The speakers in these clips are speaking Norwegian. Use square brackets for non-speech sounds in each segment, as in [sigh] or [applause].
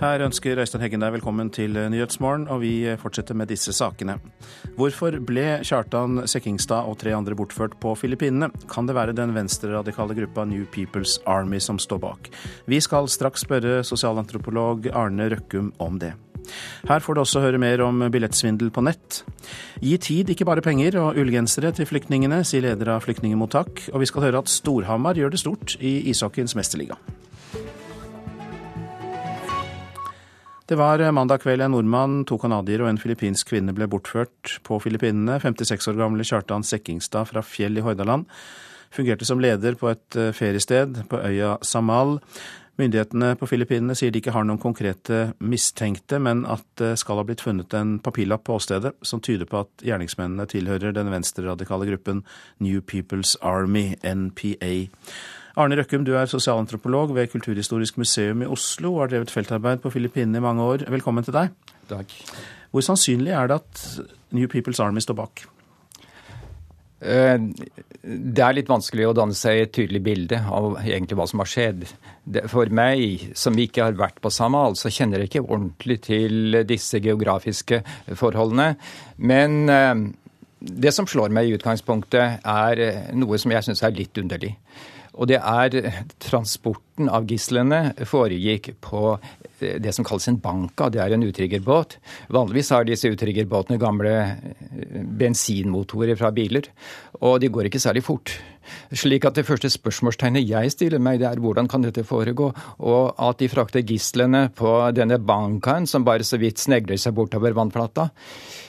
Her ønsker Øystein Heggen deg velkommen til Nyhetsmorgen, og vi fortsetter med disse sakene. Hvorfor ble Kjartan Sekkingstad og tre andre bortført på Filippinene? Kan det være den venstreradikale gruppa New People's Army som står bak? Vi skal straks spørre sosialantropolog Arne Røkkum om det. Her får du også høre mer om billettsvindel på nett. Gi tid, ikke bare penger og ullgensere til flyktningene, sier leder av Flyktningmottak. Og vi skal høre at Storhamar gjør det stort i ishockeyens mesterliga. Det var mandag kveld en nordmann, to canadiere og en filippinsk kvinne ble bortført på Filippinene. 56 år gamle Kjartan Sekkingstad fra Fjell i Hordaland fungerte som leder på et eh, feriested på øya Samal. Myndighetene på Filippinene sier de ikke har noen konkrete mistenkte, men at det skal ha blitt funnet en papirlapp på åstedet som tyder på at gjerningsmennene tilhører den venstreradikale gruppen New People's Army, NPA. Arne Røkkum, du er sosialantropolog ved Kulturhistorisk museum i Oslo og har drevet feltarbeid på Filippinene i mange år. Velkommen til deg. Takk. Hvor sannsynlig er det at New People's Army står bak? Eh, det er litt vanskelig å danne seg et tydelig bilde av egentlig hva som har skjedd. For meg, som ikke har vært på Samal, så kjenner jeg ikke ordentlig til disse geografiske forholdene. Men eh, det som slår meg i utgangspunktet, er noe som jeg syns er litt underlig. Og det er transporten av gislene foregikk på eh, det som kalles en banka. Det er en utriggerbåt. Vanligvis har disse utriggerbåtene gamle eh, bensinmotorer fra biler, og de går ikke særlig fort. Slik at det første spørsmålstegnet jeg stiller meg, det er hvordan kan dette foregå? Og at de frakter gislene på denne bankaen som bare så vidt snegler seg bortover vannflata.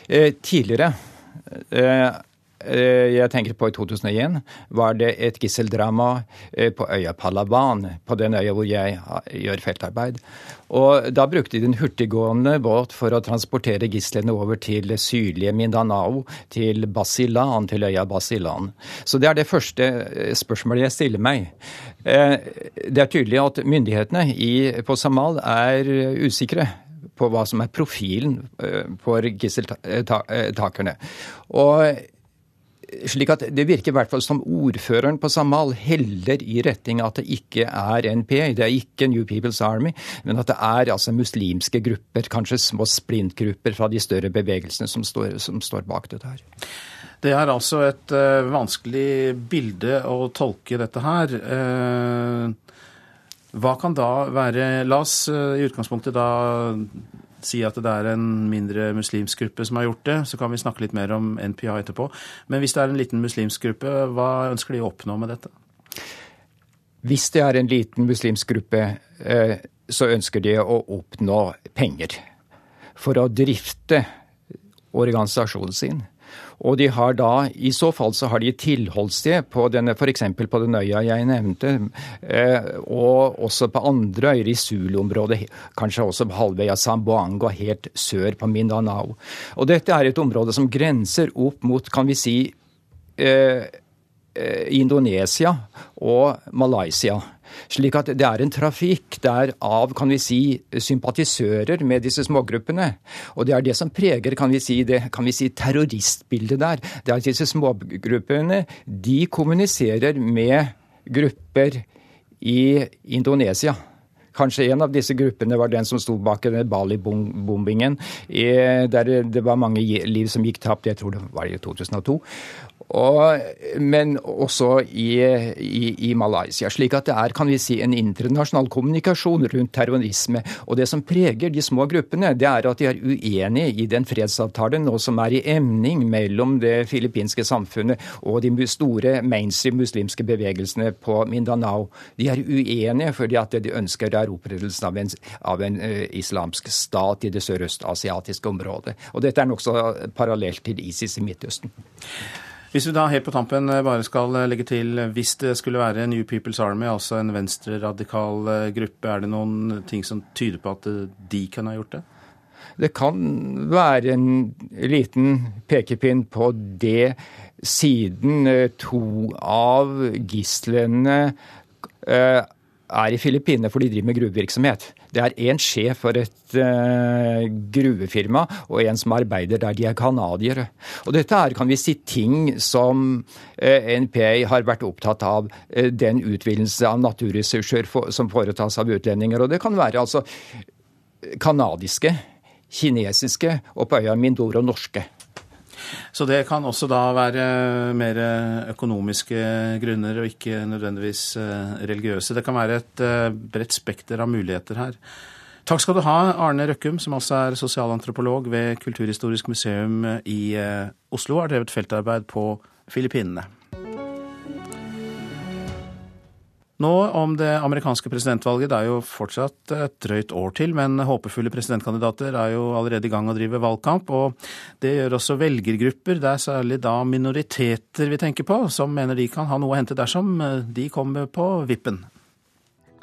Eh, tidligere Eh, jeg tenker på i 2001 var det et gisseldrama eh, på øya Palawan, på den øya hvor jeg gjør feltarbeid. Og Da brukte de en hurtiggående båt for å transportere gislene over til sydlige Mindanao, til Basilan, til øya Basilan. Så det er det første eh, spørsmålet jeg stiller meg. Det er tydelig at myndighetene på Samal er usikre på hva som er profilen for gisseltakerne. Og slik at Det virker i hvert fall som ordføreren på Samal heller i retning at det ikke er NPA, det er ikke New People's Army, men at det er altså muslimske grupper, kanskje små splintgrupper fra de større bevegelsene som står, som står bak dette her. Det er altså et uh, vanskelig bilde å tolke dette her. Uh, hva kan da være La oss uh, i utgangspunktet da si at det er en mindre muslimsk gruppe som har gjort det. Så kan vi snakke litt mer om NPA etterpå. Men hvis det er en liten muslimsk gruppe, hva ønsker de å oppnå med dette? Hvis det er en liten muslimsk gruppe, eh, så ønsker de å oppnå penger for å drifte organisasjonen sin. Og de har da, i så fall så har de tilholdssted på denne, f.eks. på den øya jeg nevnte, eh, og også på andre øyer i Zulu-området, kanskje også på halvveia Samboanga, helt sør på Mindanao. Og dette er et område som grenser opp mot, kan vi si, eh, eh Indonesia og Malaysia. Slik at det er en trafikk der av kan vi si, sympatisører med disse smågruppene. Og det er det som preger kan vi si, det kan vi si, terroristbildet der. Det er at disse smågruppene de kommuniserer med grupper i Indonesia. Kanskje en av disse gruppene var den som sto bak Bali-bombingen, der det var mange liv som gikk tapt. Jeg tror det var i 2002 og, men også i, i, i, Malaysia. Slik at det er kan vi si, en internasjonal kommunikasjon rundt terrorisme. Og det som preger de små gruppene, det er at de er uenige i den fredsavtalen nå som er i emning mellom det filippinske samfunnet og de store mainstream muslimske bevegelsene på Mindanao. De er uenige fordi at de ønsker er opprettelsen av en, av en uh, islamsk stat i det sørøstasiatiske området. Og dette er nokså parallelt til ISIS i Midtøsten. Hvis vi da helt på tampen eh, bare skal eh, legge til, eh, hvis det skulle være New People's Army, altså en venstreradikal gruppe, er det noen ting som tyder på at de kan ha gjort det? Det kan være en liten pekepinn på det, siden to av gislene er i Filippinene for de driver med gruvevirksomhet. Det er én sjef for et uh, gruvefirma og en som arbeider der. De er canadiere. Og dette er kan vi si, ting som uh, eh, NPA har vært opptatt av. Uh, den utvidelse av naturressurser for, som foretas av utlendinger. Og det kan være altså canadiske, kinesiske og på øya Mindoro norske. Så det kan også da være mer økonomiske grunner og ikke nødvendigvis eh, religiøse. Det kan være et eh, bredt spekter av muligheter her. Takk skal du ha, Arne Røkkum, som altså er sosialantropolog ved Kulturhistorisk museum i eh, Oslo, har drevet feltarbeid på Filippinene. Nå om det amerikanske presidentvalget. Det er jo fortsatt et drøyt år til, men håpefulle presidentkandidater er jo allerede i gang å drive valgkamp. Og det gjør også velgergrupper. Det er særlig da minoriteter vi tenker på, som mener de kan ha noe å hente dersom de kommer på vippen.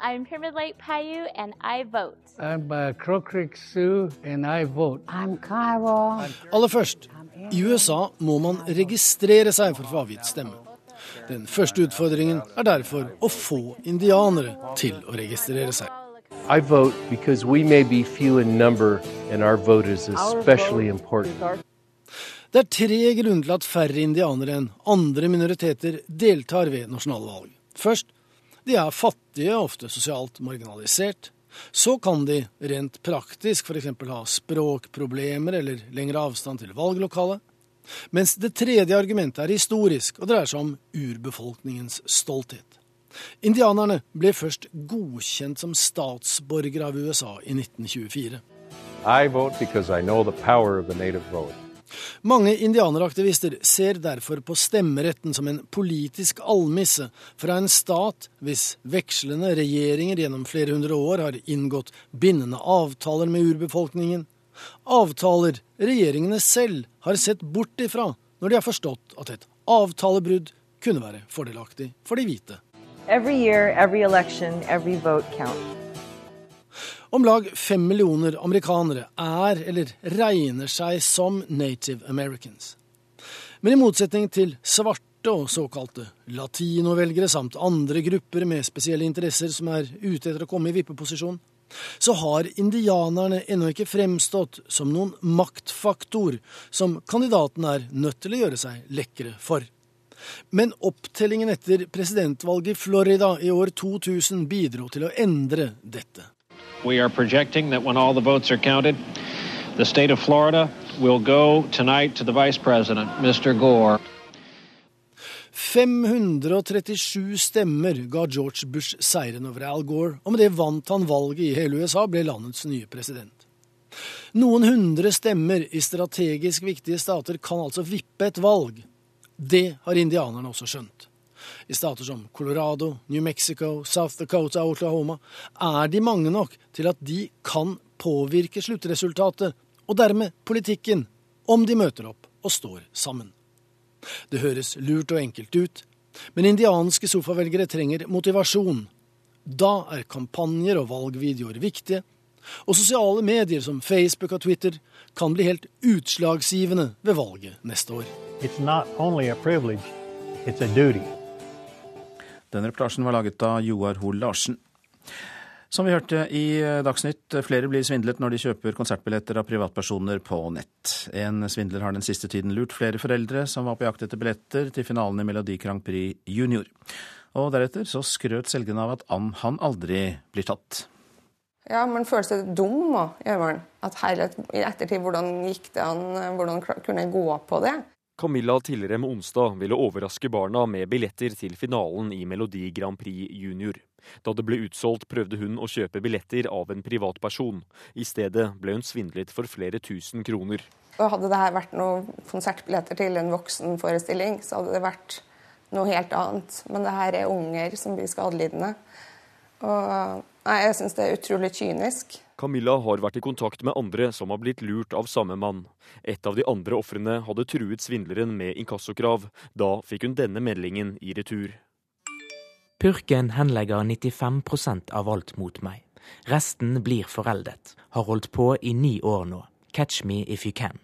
I'm Pyramid Lake Paiute, and I vote. I'm uh, Crow Creek Sioux, and I vote. I'm Kiowa. Aller først, i USA må man registrere seg for å få avgitt stemme. Den første utfordringen er derfor å få indianere til å registrere seg. I vote because we may be few in number and our vote is especially important. Det er tre grunner til at færre indianere enn andre minoriteter deltar ved nasjonalvalg. Først, de er fattige, ofte sosialt marginalisert. Så kan de rent praktisk f.eks. ha språkproblemer eller lengre avstand til valglokalet. Mens det tredje argumentet er historisk og dreier seg om urbefolkningens stolthet. Indianerne ble først godkjent som statsborgere av USA i 1924. Mange indianeraktivister ser derfor på stemmeretten som en politisk almisse fra en stat hvis vekslende regjeringer gjennom flere hundre år har inngått bindende avtaler med urbefolkningen, Avtaler regjeringene selv har sett bort ifra når de har forstått at et avtalebrudd kunne være fordelaktig for de hvite. Every year, every election, every Om lag fem millioner amerikanere er eller regner seg som native americans. Men i motsetning til svarte og såkalte latinovelgere samt andre grupper med spesielle interesser som er ute etter å komme i vippeposisjon, så har indianerne ennå ikke fremstått som noen maktfaktor som kandidaten er nødt til å gjøre seg lekre for. Men opptellingen etter presidentvalget i Florida i år 2000 bidro til å endre dette. We are projecting that when all the votes are counted, the Florida will go tonight to the vice Mr. Gore. 537 stemmer ga George Bush seieren over Al Gore, og med det vant han valget i hele USA, ble landets nye president. Noen hundre stemmer i strategisk viktige stater kan altså vippe et valg. Det har indianerne også skjønt. I stater som Colorado, New Mexico, South Dakota og Oklahoma er de mange nok til at de kan påvirke sluttresultatet, og dermed politikken, om de møter opp og står sammen. Det høres lurt og enkelt ut, men indianske sofavelgere trenger motivasjon. Da er kampanjer og valgvideoer viktige, og sosiale medier som Facebook og Twitter kan bli helt utslagsgivende ved valget neste år. Den reportasjen var laget av Joar Hoel Larsen. Som vi hørte i eh, Dagsnytt, flere blir svindlet når de kjøper konsertbilletter av privatpersoner på nett. En svindler har den siste tiden lurt flere foreldre som var på jakt etter billetter til finalen i Melodi Grand Prix Junior. Og deretter så skrøt selgeren av at han aldri blir tatt. Ja, man føler seg dum òg, gjør man. At herlighet, i ettertid, hvordan gikk det an, hvordan kunne jeg gå på det? Camilla Tillerem onsdag ville overraske barna med billetter til finalen i Melodi Grand Prix Junior. Da det ble utsolgt, prøvde hun å kjøpe billetter av en privatperson. I stedet ble hun svindlet for flere tusen kroner. Og hadde det vært noen konsertbilletter til en voksenforestilling, så hadde det vært noe helt annet. Men det her er unger som blir skadelidende. Og nei, jeg syns det er utrolig kynisk. Camilla har vært i kontakt med andre som har blitt lurt av samme mann. Et av de andre ofrene hadde truet svindleren med inkassokrav. Da fikk hun denne meldingen i retur. Purken henlegger 95 av alt mot meg. Resten blir foreldet. Har holdt på i ni år nå. Catch me if you can.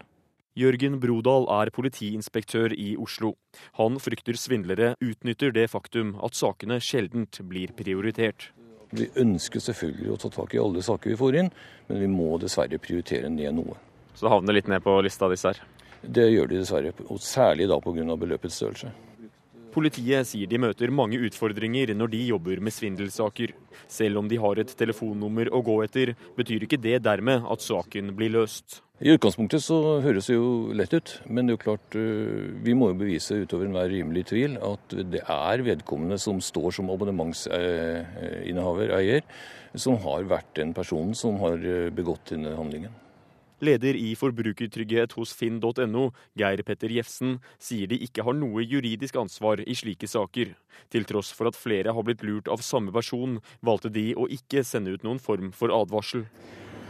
Jørgen Brodal er politiinspektør i Oslo. Han frykter svindlere utnytter det faktum at sakene sjeldent blir prioritert. Vi ønsker selvfølgelig å ta tak i alle saker vi får inn, men vi må dessverre prioritere ned noe. Så det havner litt ned på lista disse her? Det gjør de dessverre, og særlig da pga. beløpets størrelse. Politiet sier de møter mange utfordringer når de jobber med svindelsaker. Selv om de har et telefonnummer å gå etter, betyr ikke det dermed at saken blir løst. I utgangspunktet så høres det jo lett ut, men det er jo klart øh, vi må jo bevise utover enhver rimelig tvil at det er vedkommende som står som abonnementsinnehaver, eier, som har vært den personen som har øh, begått denne handlingen. Leder i Forbrukertrygghet hos finn.no, Geir Petter Jefsen, sier de ikke har noe juridisk ansvar i slike saker. Til tross for at flere har blitt lurt av samme person, valgte de å ikke sende ut noen form for advarsel.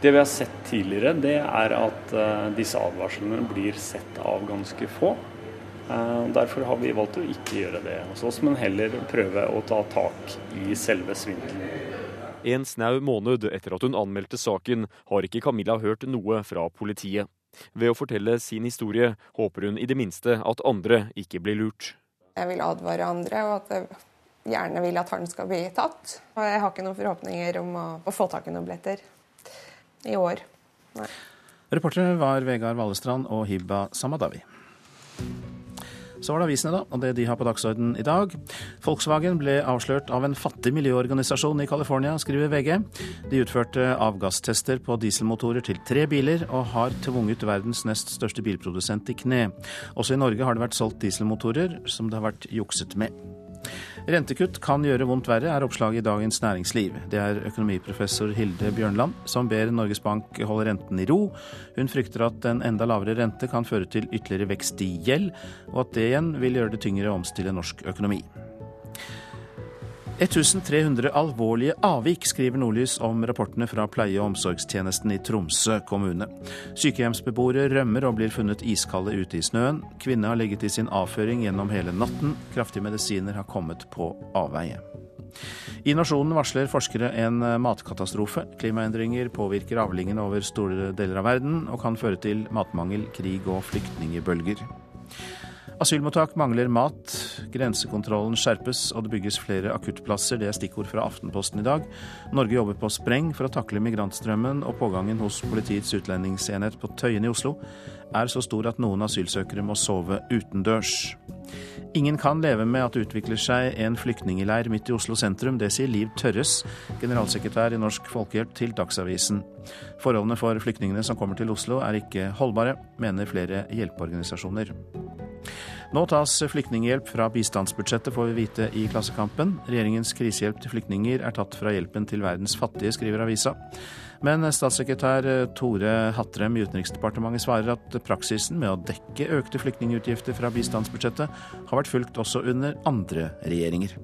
Det vi har sett tidligere, det er at uh, disse advarslene blir sett av ganske få. Uh, derfor har vi valgt å ikke gjøre det hos oss, men heller prøve å ta tak i selve svindelen. En snau måned etter at hun anmeldte saken, har ikke Camilla hørt noe fra politiet. Ved å fortelle sin historie håper hun i det minste at andre ikke blir lurt. Jeg vil advare andre, og at jeg gjerne vil at han skal bli tatt. Og jeg har ikke noen forhåpninger om å, å få tak i noen billetter i år. Nei. Reportere var Vegard Vallestrand og Hibba Samadawi. Så var det avisene, da, og det de har på dagsordenen i dag. Volkswagen ble avslørt av en fattig miljøorganisasjon i California, skriver VG. De utførte avgasstester på dieselmotorer til tre biler, og har tvunget verdens nest største bilprodusent i kne. Også i Norge har det vært solgt dieselmotorer som det har vært jukset med. Rentekutt kan gjøre vondt verre, er oppslaget i Dagens Næringsliv. Det er økonomiprofessor Hilde Bjørnland som ber Norges Bank holde renten i ro. Hun frykter at en enda lavere rente kan føre til ytterligere vekst i gjeld, og at det igjen vil gjøre det tyngre å omstille norsk økonomi. 1300 alvorlige avvik, skriver Nordlys om rapportene fra pleie- og omsorgstjenesten i Tromsø kommune. Sykehjemsbeboere rømmer og blir funnet iskalde ute i snøen. Kvinne har ligget i sin avføring gjennom hele natten. Kraftige medisiner har kommet på avveie. I Nasjonen varsler forskere en matkatastrofe. Klimaendringer påvirker avlingene over store deler av verden, og kan føre til matmangel, krig og flyktningebølger. Asylmottak mangler mat, grensekontrollen skjerpes og det bygges flere akuttplasser. Det er stikkord fra Aftenposten i dag. Norge jobber på spreng for å takle migrantstrømmen, og pågangen hos Politiets utlendingsenhet på Tøyen i Oslo er så stor at noen asylsøkere må sove utendørs. Ingen kan leve med at det utvikler seg en flyktningleir midt i Oslo sentrum. Det sier Liv Tørres, generalsekretær i Norsk Folkehjelp, til Dagsavisen. Forholdene for flyktningene som kommer til Oslo er ikke holdbare, mener flere hjelpeorganisasjoner. Nå tas flyktninghjelp fra bistandsbudsjettet, får vi vite i Klassekampen. Regjeringens krisehjelp til flyktninger er tatt fra hjelpen til verdens fattige, skriver avisa. Men statssekretær Tore Hattrem i Utenriksdepartementet svarer at praksisen med å dekke økte flyktningutgifter fra bistandsbudsjettet har vært fulgt også under andre regjeringer.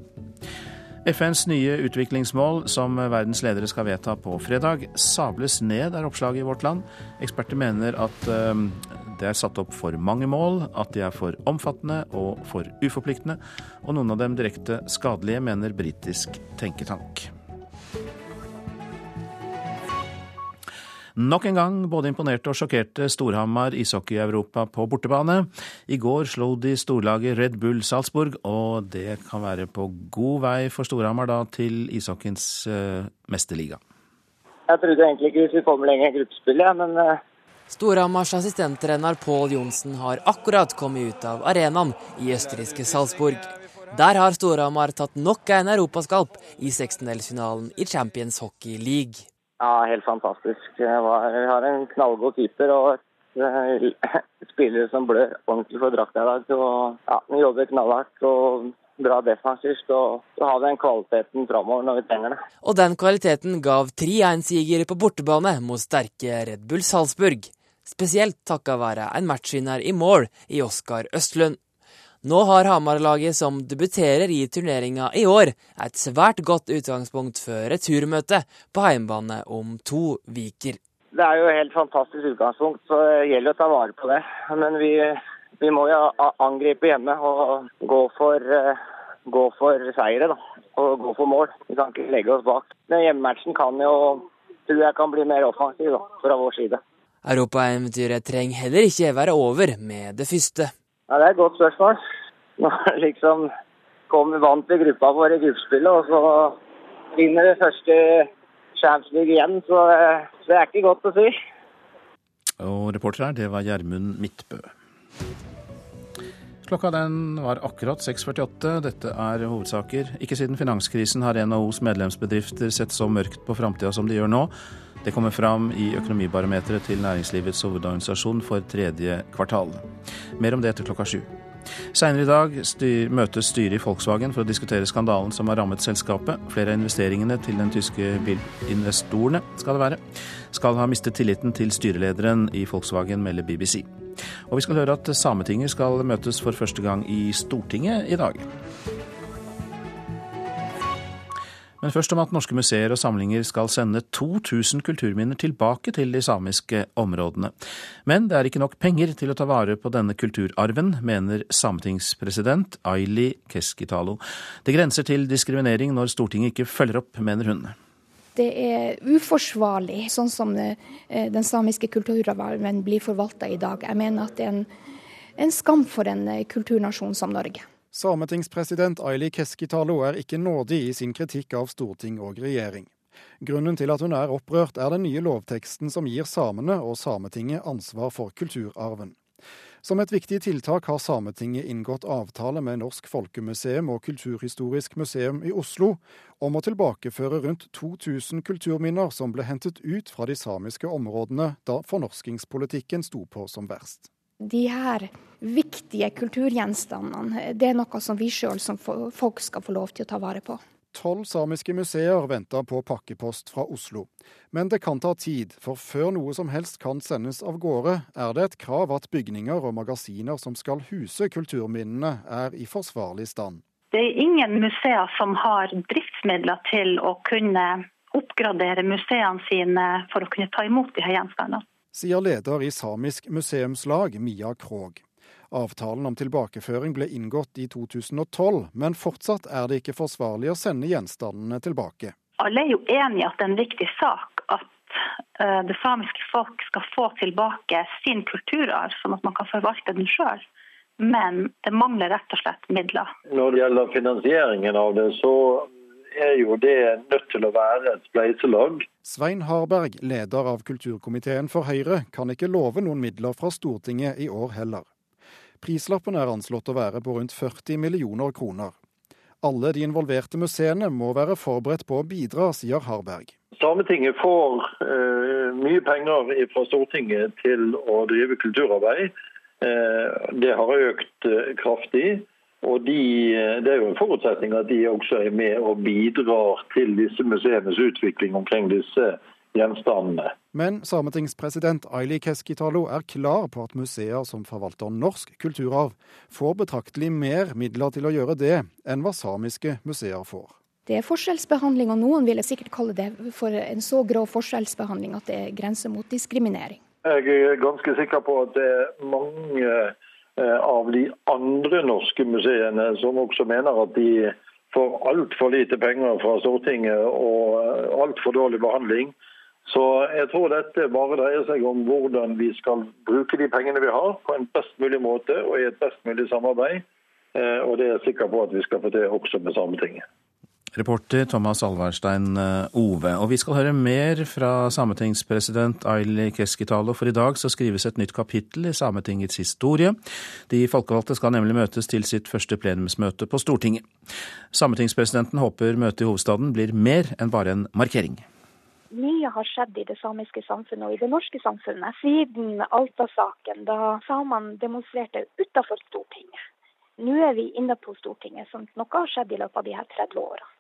FNs nye utviklingsmål, som verdens ledere skal vedta på fredag, sables ned, er oppslaget i Vårt Land. Eksperter mener at det er satt opp for mange mål, at de er for omfattende og for uforpliktende, og noen av dem direkte skadelige, mener britisk tenketank. Nok en gang både imponerte og sjokkerte Storhamar ishockey-Europa på bortebane. I går slo de storlaget Red Bull Salzburg, og det kan være på god vei for Storhamar da til ishockeyens uh, mesterliga. Jeg trodde egentlig ikke vi skulle komme lenger i gruppespillet, men uh... Storhamars assistenttrener Pål Johnsen har akkurat kommet ut av arenaen i østerrikske Salzburg. Der har Storhamar tatt nok en europaskalp i 16-delsfinalen i Champions Hockey League. Ja, helt fantastisk. Vi har en knallgod keeper og [laughs] spillere som blør ordentlig for drakta i dag. Så ja, vi jobber knallhardt og bra defensivt. Og så har vi den kvaliteten framover når vi trenger det. Og den kvaliteten gav 3-1-siger på bortebane mot sterke Red Bull Salzburg. Spesielt takka være en matchvinner i mål i Oskar Østlund. Nå har Hamar-laget som debuterer i turneringa i år, et svært godt utgangspunkt før returmøtet på heimbane om to viker. Det er jo et helt fantastisk utgangspunkt, så det gjelder å ta vare på det. Men vi, vi må jo angripe hjemme og gå for, eh, gå for seire, da. Og gå for mål. Vi kan ikke legge oss bak. Men hjemmematchen kan jo, tror jeg kan bli mer offensiv da, fra vår side. Europaeventyret trenger heller ikke være over med det første. Ja, Det er et godt spørsmål. Nå liksom kom vi vant til gruppa vår i gruppespillet, og så vinner det første Champions League igjen. Så, så det er ikke godt å si. Og reporter her, det var Gjermund Midtbø. Klokka den var akkurat 6.48. Dette er hovedsaker. Ikke siden finanskrisen har NHOs medlemsbedrifter sett så mørkt på framtida som de gjør nå. Det kommer fram i økonomibarometeret til Næringslivets hovedorganisasjon for tredje kvartal. Mer om det etter klokka sju. Seinere i dag styr, møtes styret i Volkswagen for å diskutere skandalen som har rammet selskapet. Flere av investeringene til den tyske bilinvestorene skal det være, skal ha mistet tilliten til styrelederen i Volkswagen, melder BBC. Og vi skal høre at Sametinget skal møtes for første gang i Stortinget i dag. Men først om at norske museer og samlinger skal sende 2000 kulturminner tilbake til de samiske områdene. Men det er ikke nok penger til å ta vare på denne kulturarven, mener sametingspresident Aili Keskitalo. Det grenser til diskriminering når Stortinget ikke følger opp, mener hun. Det er uforsvarlig, sånn som eh, den samiske kulturarven blir forvalta i dag. Jeg mener at det er en, en skam for en eh, kulturnasjon som Norge. Sametingspresident Aili Keskitalo er ikke nådig i sin kritikk av storting og regjering. Grunnen til at hun er opprørt, er den nye lovteksten som gir samene og Sametinget ansvar for kulturarven. Som et viktig tiltak har Sametinget inngått avtale med Norsk Folkemuseum og Kulturhistorisk museum i Oslo om å tilbakeføre rundt 2000 kulturminner som ble hentet ut fra de samiske områdene da fornorskingspolitikken sto på som verst de her viktige kulturgjenstandene, det er noe som vi sjøl som folk skal få lov til å ta vare på. Tolv samiske museer venter på pakkepost fra Oslo. Men det kan ta tid, for før noe som helst kan sendes av gårde, er det et krav at bygninger og magasiner som skal huse kulturminnene, er i forsvarlig stand. Det er ingen museer som har driftsmidler til å kunne oppgradere museene sine for å kunne ta imot de her gjenstandene sier leder i Samisk museumslag, Mia Krog. Avtalen om tilbakeføring ble inngått i 2012, men fortsatt er det ikke forsvarlig å sende gjenstandene tilbake. Alle er jo enig i at det er en viktig sak at eh, det samiske folk skal få tilbake sin kulturarv, sånn at man kan forvalte den sjøl. Men det mangler rett og slett midler. Når det gjelder finansieringen av det, så er jo det nødt til å være et spleiselag. Svein Harberg, leder av kulturkomiteen for Høyre, kan ikke love noen midler fra Stortinget i år heller. Prislappen er anslått å være på rundt 40 millioner kroner. Alle de involverte museene må være forberedt på å bidra, sier Harberg. Sametinget får uh, mye penger fra Stortinget til å drive kulturarbeid. Uh, det har økt uh, kraftig. Og de, Det er jo en forutsetning at de også er med og bidrar til disse museenes utvikling omkring disse gjenstandene. Men sametingspresident Aili Keskitalo er klar på at museer som forvalter norsk kulturarv, får betraktelig mer midler til å gjøre det enn hva samiske museer får. Det er forskjellsbehandling, og noen ville sikkert kalle det for en så grov forskjellsbehandling at det er grenser mot diskriminering. Jeg er ganske sikker på at det er mange Eh, av de andre norske museene, som også mener at de får altfor lite penger fra Stortinget og eh, altfor dårlig behandling. Så jeg tror dette bare dreier seg om hvordan vi skal bruke de pengene vi har, på en best mulig måte og i et best mulig samarbeid. Eh, og det er jeg sikker på at vi skal få til også med Sametinget. Reporter Thomas Alvarstein eh, Ove. Og vi skal høre mer fra sametingspresident Aili Keskitalo, for i dag så skrives et nytt kapittel i Sametingets historie. De folkevalgte skal nemlig møtes til sitt første plenumsmøte på Stortinget. Sametingspresidenten håper møtet i hovedstaden blir mer enn bare en markering. Mye har skjedd i det samiske samfunnet og i det norske samfunnet siden Alta-saken, da samene demonstrerte utenfor Stortinget. Nå er vi inne på Stortinget, så noe har skjedd i løpet av de her 30 årene.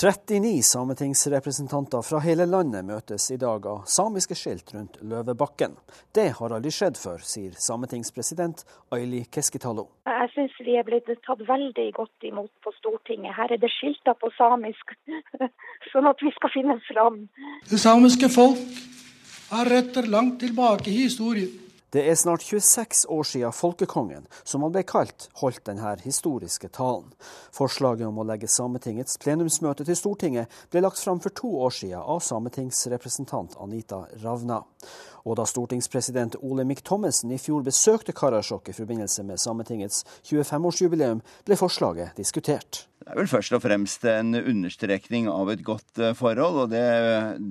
39 sametingsrepresentanter fra hele landet møtes i dag av samiske skilt rundt Løvebakken. Det har aldri skjedd før, sier sametingspresident Aili Keskitalo. Jeg syns vi er blitt tatt veldig godt imot på Stortinget. Her er det skilter på samisk, [laughs] sånn at vi skal finne fram. Det samiske folk har røtter langt tilbake i historien. Det er snart 26 år siden folkekongen, som han ble kalt, holdt denne historiske talen. Forslaget om å legge Sametingets plenumsmøte til Stortinget ble lagt fram for to år siden av sametingsrepresentant Anita Ravna. Og da stortingspresident Olemic Thommessen i fjor besøkte Karasjok i forbindelse med Sametingets 25-årsjubileum, ble forslaget diskutert. Det er vel først og fremst en understrekning av et godt eh, forhold, og det,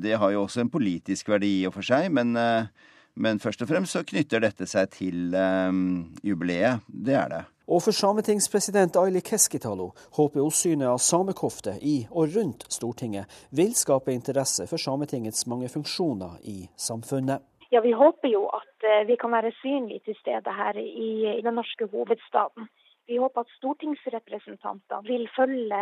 det har jo også en politisk verdi i og for seg. men eh, men først og fremst så knytter dette seg til um, jubileet. Det er det. Og for sametingspresident Aili Keskitalo håper oppsynet av samekofte i og rundt Stortinget vil skape interesse for Sametingets mange funksjoner i samfunnet. Ja, Vi håper jo at eh, vi kan være synlige til stede her i, i den norske hovedstaden. Vi håper at stortingsrepresentanter vil følge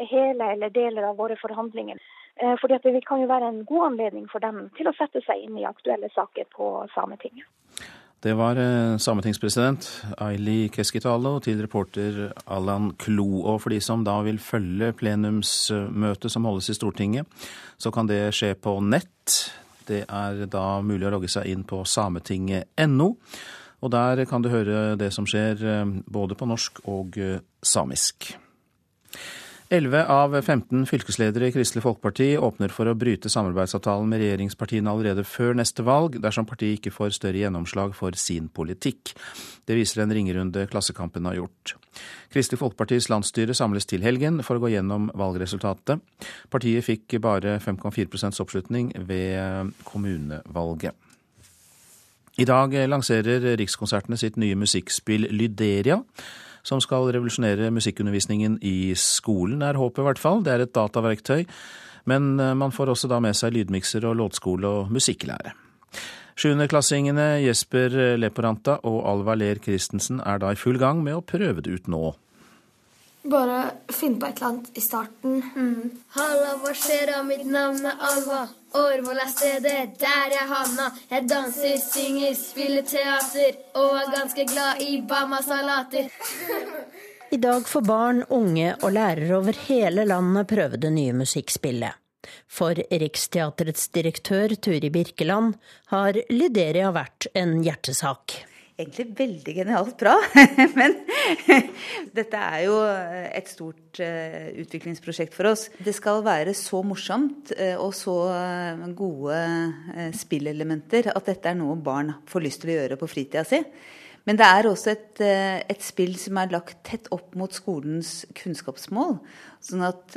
hele eller deler av våre forhandlinger. Eh, fordi Det kan jo være en god anledning for dem til å sette seg inn i aktuelle saker på Sametinget. Det var eh, sametingspresident Aili Keskitalo til reporter Allan Klo. Og for de som da vil følge plenumsmøtet som holdes i Stortinget, så kan det skje på nett. Det er da mulig å logge seg inn på sametinget.no. Og der kan du høre det som skjer eh, både på norsk og eh, samisk. 11 av 15 fylkesledere i Kristelig Folkeparti åpner for å bryte samarbeidsavtalen med regjeringspartiene allerede før neste valg, dersom partiet ikke får større gjennomslag for sin politikk. Det viser en ringerunde Klassekampen har gjort. Kristelig Folkepartis landsstyre samles til helgen for å gå gjennom valgresultatet. Partiet fikk bare 5,4 oppslutning ved kommunevalget. I dag lanserer Rikskonsertene sitt nye musikkspill Lyderia, som skal revolusjonere musikkundervisningen i skolen, er håpet i hvert fall. Det er et dataverktøy, men eh, man får også da med seg lydmikser og låtskole og musikklære. Sjuendeklassingene Jesper Leporanta og Alva Ler Christensen er da i full gang med å prøve det ut nå. Bare finne på et eller annet i starten. Mm. Halla, hva skjer da? Mitt navn er Alva. Årvoll er stedet der jeg havna. Jeg danser, synger, spiller teater og er ganske glad i Bama-salater. I dag får barn, unge og lærere over hele landet prøve det nye musikkspillet. For Riksteatrets direktør Turi Birkeland har Lyderia vært en hjertesak egentlig veldig genialt bra. [laughs] Men dette er jo et stort uh, utviklingsprosjekt for oss. Det skal være så morsomt uh, og så uh, gode spillelementer at dette er noe barn får lyst til å gjøre på fritida si. Men det er også et, et, spill som er lagt tett opp mot skolens kunnskapsmål. Sånn at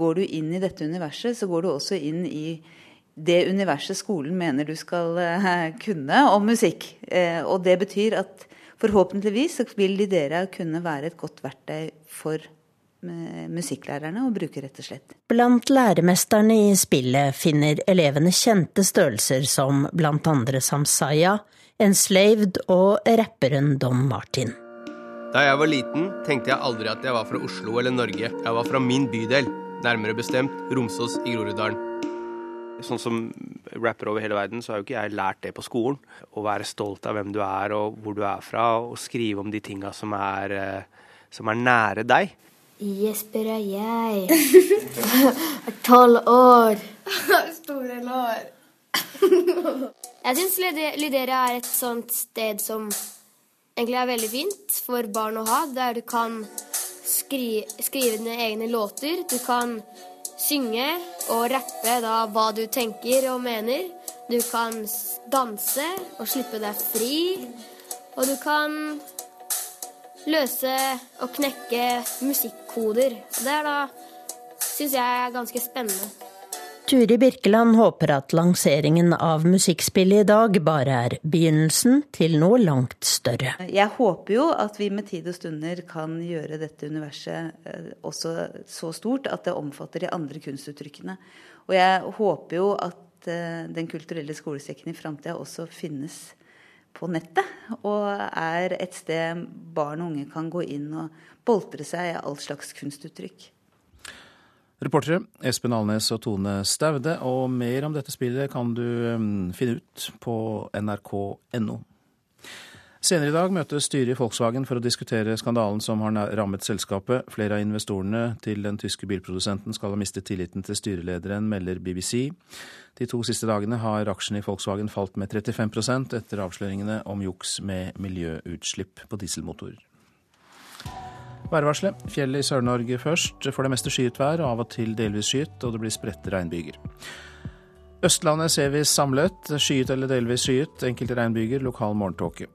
går du inn i dette universet, så går du også inn i det universet skolen mener du skal eh, kunne om musikk. Eh, og det betyr at forhåpentligvis vil de dere kunne være et godt verktøy for eh, musikklærerne å bruke, rett og slett. Blant læremesterne i spillet finner elevene kjente størrelser som blant andre Samsaya, Enslaved og rapperen Don Martin. Da jeg var liten, tenkte jeg aldri at jeg var fra Oslo eller Norge. Jeg var fra min bydel, nærmere bestemt Romsås i Groruddalen. Sånn som rapper over hele verden, så har jo ikke jeg lært det på skolen. Å være stolt av hvem du er og hvor du er fra, og skrive om de tinga som, eh, som, er nære deg. Jesper er jeg. Er [laughs] tolv år. [laughs] Store lår. [laughs] jeg syns Lyderia er et sånt sted som egentlig er veldig fint for barn å ha, der du kan skri skrive dine egne låter. Du kan synge og rappe da hva du tenker og mener. Du kan danse og slippe deg fri. Og du kan løse og knekke musikkoder. Det er da syns jeg er ganske spennende. Turi Birkeland håper at lanseringen av musikkspillet i dag bare er begynnelsen til noe langt større. Jeg håper jo at vi med tid og stunder kan gjøre dette universet eh, også så stort at det omfatter de andre kunstuttrykkene. Og jeg håper jo at eh, Den kulturelle skolesekken i framtida også finnes på nettet. Og er et sted barn og unge kan gå inn og boltre seg i all slags kunstuttrykk. Reportere Espen Alnes og Tone Staude. Og mer om dette spillet kan du um, finne ut på nrk.no. Senere i dag møtes styret i Volkswagen for å diskutere skandalen som har rammet selskapet. Flere av investorene til den tyske bilprodusenten skal ha mistet tilliten til styrelederen, melder BBC. De to siste dagene har aksjene i Volkswagen falt med 35% etter avsløringene om juks med miljøutslipp på dieselmotorer. Værvarselet. Fjellet i Sør-Norge først. For det meste skyet vær, av og til delvis skyet, og det blir spredte regnbyger. Østlandet ser vi samlet. Skyet eller delvis skyet. Enkelte regnbyger, lokal morgentåke.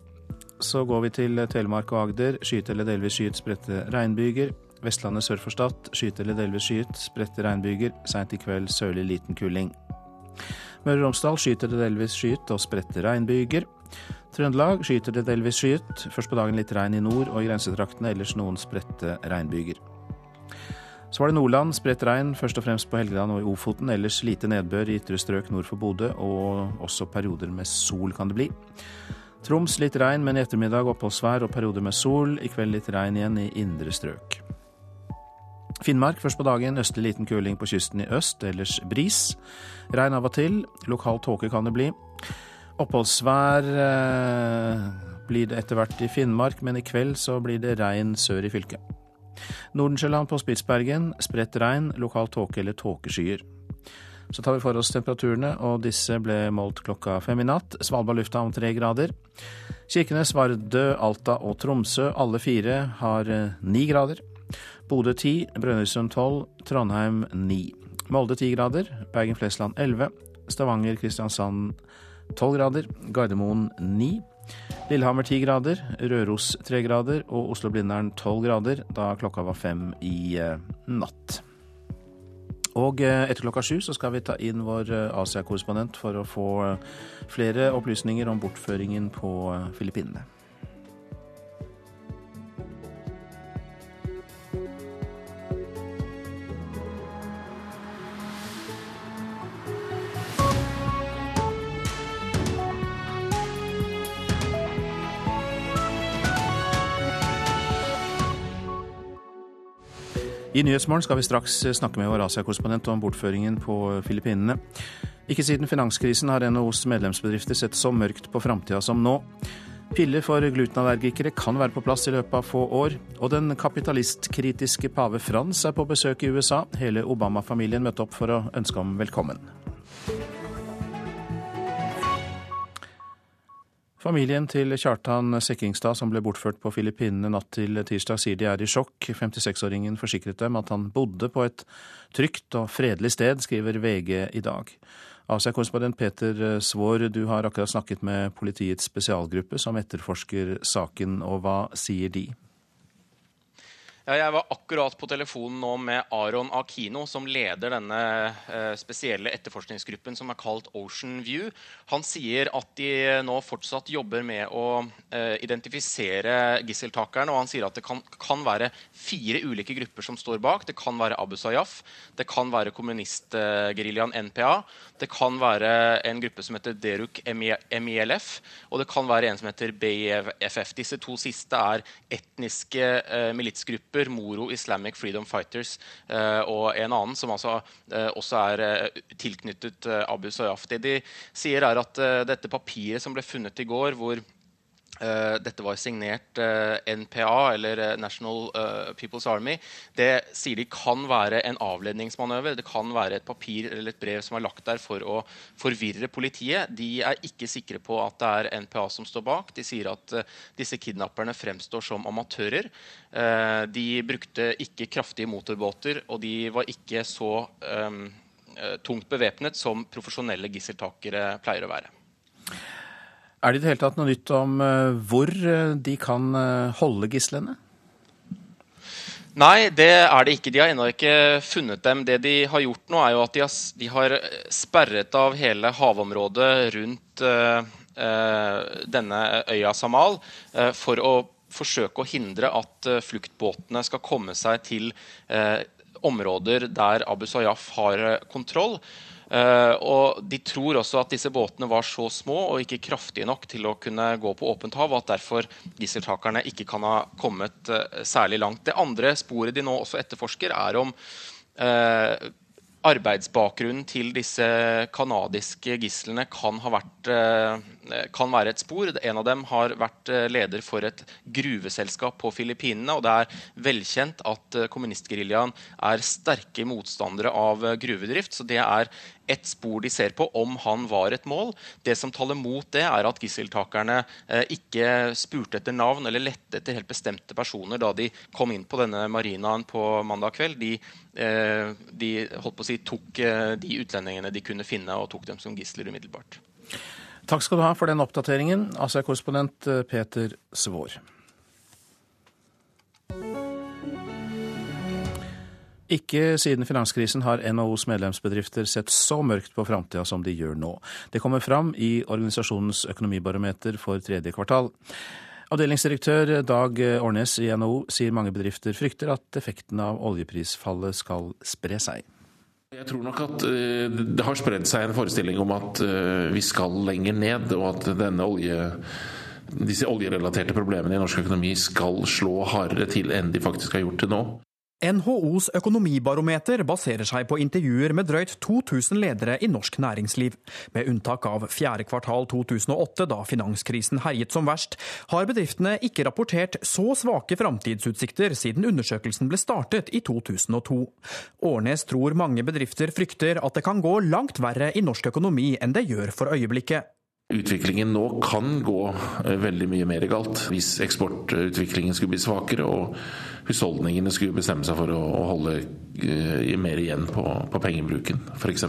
Så går vi til Telemark og Agder. Skyet eller delvis skyet, spredte regnbyger. Vestlandet sør for Stad. Skyet eller delvis skyet, spredte regnbyger. Seint i kveld sørlig liten kuling. Møre og Romsdal skyet eller delvis skyet og spredte regnbyger. Trøndelag skyter det delvis skyet. Først på dagen litt regn i nord og i grensetraktene, ellers noen spredte regnbyger. Så var det Nordland, spredt regn, først og fremst på Helgeland og i Ofoten. Ellers lite nedbør i ytre strøk nord for Bodø, og også perioder med sol kan det bli. Troms litt regn, men i ettermiddag oppholdsvær og perioder med sol. I kveld litt regn igjen i indre strøk. Finnmark først på dagen, østlig liten kuling på kysten i øst, ellers bris. Regn av og til, lokal tåke kan det bli. Oppholdsvær eh, blir det etter hvert i Finnmark, men i kveld så blir det regn sør i fylket. Nordensjøland på Spitsbergen spredt regn, lokal tåke eller tåkeskyer. Så tar vi for oss temperaturene, og disse ble målt klokka fem i natt. Svalbard lufthavn tre grader. Kirkenes, Vardø, Alta og Tromsø, alle fire har eh, ni grader. Bodø ti, Brønnøysund tolv, Trondheim ni. Molde ti grader, Bergen-Flesland elleve, Stavanger, Kristiansand 12 grader, Gardermoen 9. Lillehammer 10 grader, Røros 3 grader og Oslo-Blindern 12 grader da klokka var fem i eh, natt. Og eh, etter klokka sju så skal vi ta inn vår eh, Asia-korrespondent for å få flere opplysninger om bortføringen på Filippinene. I Nyhetsmorgen skal vi straks snakke med vår Asia-korrespondent om bortføringen på Filippinene. Ikke siden finanskrisen har NHOs medlemsbedrifter sett så mørkt på framtida som nå. Piller for glutenallergikere kan være på plass i løpet av få år. Og den kapitalistkritiske pave Frans er på besøk i USA. Hele Obama-familien møtte opp for å ønske ham velkommen. Familien til Kjartan Sekkingstad, som ble bortført på Filippinene natt til tirsdag, sier de er i sjokk. 56-åringen forsikret dem at han bodde på et trygt og fredelig sted, skriver VG i dag. Asia-korrespondent Peter Svaar, du har akkurat snakket med politiets spesialgruppe som etterforsker saken, og hva sier de? Ja, jeg var akkurat på telefonen nå med Aron Akino, som leder denne eh, spesielle etterforskningsgruppen som er kalt Ocean View. Han sier at de nå fortsatt jobber med å eh, identifisere gisseltakerne. Og han sier at det kan, kan, være fire ulike grupper som står bak. Det kan være Abu Sayyaf, det kan være kommunistgeriljaen NPA, det kan være en gruppe som heter Deruk MILF, og det kan være en som heter BFF. Disse to siste er etniske eh, militsgrupper, Moro Islamic Freedom Fighters eh, og en annen som altså, eh, også er eh, tilknyttet Abu Sayyaf. Det de sier, er at dette papiret som ble funnet i går, hvor dette var signert uh, NPA, eller uh, National People's Army. Det sier de kan være en avledningsmanøver. Det kan være et papir eller et brev som er lagt der for å forvirre politiet. De er ikke sikre på at det er NPA som står bak. De sier at disse kidnapperne fremstår som amatører. de brukte ikke kraftige motorbåter, og de var ikke så tungt bevæpnet som profesjonelle gisseltakere pleier å være. Er det i det hele tatt noe nytt om eh, hvor eh, de kan eh, holde gislene? Nei, det er det ikke. De har ennå ikke funnet dem. Det de har gjort nå, er jo at de har, sperret av hele havområdet rundt denne øya Samal for å forsøke å hindre at fluktbåtene skal komme seg til områder der Abu Sayyaf har kontroll. Uh, og De tror også at disse båtene var så små og ikke kraftige nok til å kunne gå på åpent hav, og at derfor gisseltakerne ikke kan ha kommet uh, særlig langt. Det andre sporet de nå også etterforsker, er om uh, arbeidsbakgrunnen til disse canadiske gislene kan, vært, kan, være et spor. En av dem har vært leder for et gruveselskap på Filippinene. og Det er velkjent at kommunistgeriljaen er sterke motstandere av gruvedrift. så det er ett spor de ser på om han var et mål. Det som taler mot det, er at gisseltakerne eh, ikke spurte etter navn eller lette etter helt bestemte personer da de kom inn på denne marinaen på mandag kveld. De, eh, de holdt på å si, tok eh, de utlendingene de kunne finne, og tok dem som gisler umiddelbart. Takk skal du ha for den oppdateringen, Asia-korrespondent Peter Svår. Ikke siden finanskrisen har NHOs medlemsbedrifter sett så mørkt på framtida som de gjør nå. Det kommer fram i organisasjonens økonomibarometer for tredje kvartal. Avdelingsdirektør Dag Årnes i NHO sier mange bedrifter frykter at effekten av oljeprisfallet skal spre seg. Jeg tror nok at eh, det har spredd seg en forestilling om at eh, vi skal lenger ned, og at denne olje, disse oljerelaterte problemene i norsk økonomi skal slå hardere til enn de faktisk har gjort til nå. NHOs økonomibarometer baserer seg på intervjuer med drøyt 2000 ledere i norsk næringsliv. Med unntak av fjerde kvartal 2008, da finanskrisen herjet som verst, har bedriftene ikke rapportert så svake framtidsutsikter siden undersøkelsen ble startet i 2002. Årnes tror mange bedrifter frykter at det kan gå langt verre i norsk økonomi enn det gjør for øyeblikket. Utviklingen nå kan gå eh, veldig mye mer galt hvis eksportutviklingen skulle bli svakere og husholdningene skulle bestemme seg for å holde eh, mer igjen på, på pengebruken, f.eks.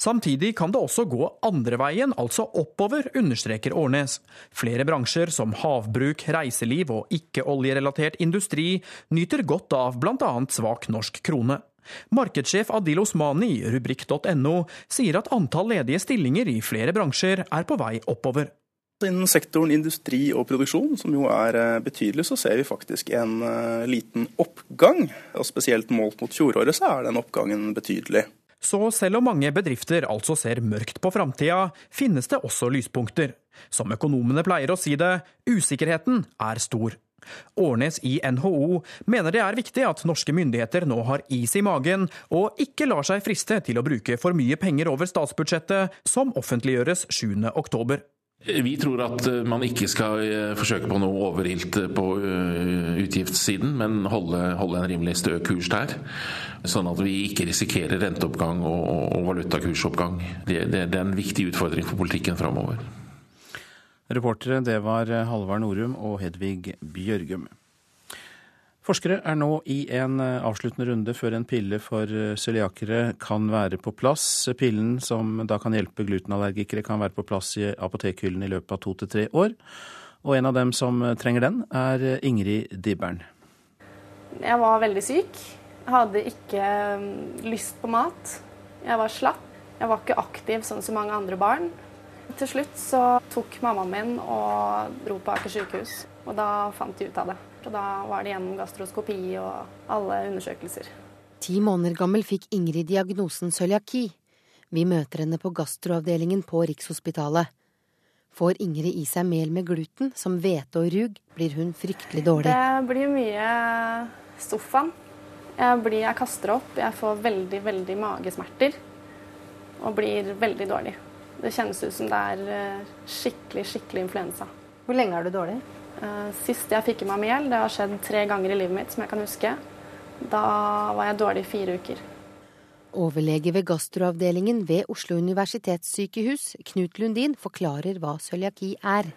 Samtidig kan det også gå andre veien, altså oppover, understreker Årnes. Flere bransjer som havbruk, reiseliv og ikke-oljerelatert industri nyter godt av bl.a. svak norsk krone. Markedssjef Adil Osmani i rubrikk.no sier at antall ledige stillinger i flere bransjer er på vei oppover. Innen sektoren industri og produksjon, som jo er eh, betydelig, så ser vi faktisk en eh, liten oppgang. Og spesielt målt mot fjoråret så er den oppgangen betydelig. Så selv om mange bedrifter altså ser mørkt på framtida, finnes det også lyspunkter. Som økonomene pleier å si det, usikkerheten er stor. Årnes i NHO mener det er viktig at norske myndigheter nå har is i magen, og ikke lar seg friste til å bruke for mye penger over statsbudsjettet, som offentliggjøres 7. oktober. Vi tror at eh, man ikke skal eh, forsøke på noe overilt eh, på utgiftssiden, men holde, holde en rimelig stø kurs der. Sånn at vi ikke risikerer renteoppgang og, og valutakursoppgang. Det, det, det er en viktig utfordring for politikken framover. Reportere det var Halvard Norum og Hedvig Bjørgum. Forskere er nå i en avsluttende runde før en pille for cøliakere kan være på plass. Pillen som da kan hjelpe glutenallergikere kan være på plass i apotekhyllen i løpet av to til tre år. Og en av dem som trenger den, er Ingrid Dibbern. Jeg var veldig syk. Jeg hadde ikke lyst på mat. Jeg var slapp. Jeg var ikke aktiv sånn som mange andre barn. Til slutt så tok mammaen min og dro på Aker sykehus, og da fant de ut av det. Og da var det gjennom gastroskopi og alle undersøkelser. Ti måneder gammel fikk Ingrid diagnosen cøliaki. Vi møter henne på gastroavdelingen på Rikshospitalet. Får Ingrid i seg mel med gluten, som hvete og rug, blir hun fryktelig dårlig. Det blir mye sofaen. Jeg, blir, jeg kaster opp, jeg får veldig, veldig magesmerter. Og blir veldig dårlig. Det kjennes ut som det er eh, skikkelig, skikkelig influensa. Hvor lenge er du dårlig? Eh, sist jeg fikk i meg mel, det har skjedd tre ganger i livet mitt som jeg kan huske. Da var jeg dårlig i fire uker. Overlege ved gastroavdelingen ved Oslo universitetssykehus, Knut Lundin, forklarer hva cøliaki er.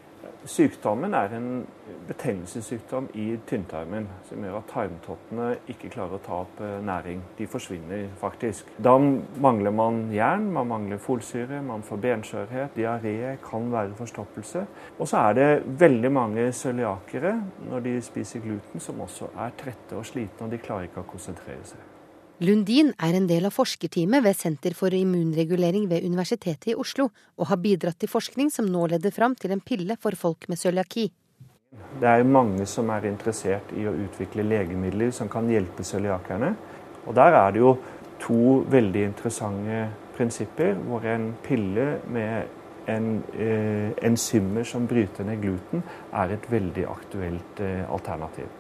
Sykdommen er en betennelsessykdom i tynntarmen som gjør at tarmtottene ikke klarer å ta opp eh, næring. De forsvinner faktisk. Da mangler man jern, man mangler folsyre, man får benskjørhet, diaré, kan være forstoppelse. Og så er det veldig mange cøliakere når de spiser gluten som også er trette og slitne, og de klarer ikke å konsentrere seg. Lundin er en del av forskerteamet ved Senter for immunregulering ved Universitetet i Oslo, og har bidratt til forskning som nå leder fram til en pille for folk med cøliaki. Det er mange som er interessert i å utvikle legemidler som kan hjelpe cøliakerne. Og der er det jo to veldig interessante prinsipper, hvor en pille med en, eh, enzymer som bryter ned gluten, er et veldig aktuelt eh, alternativ.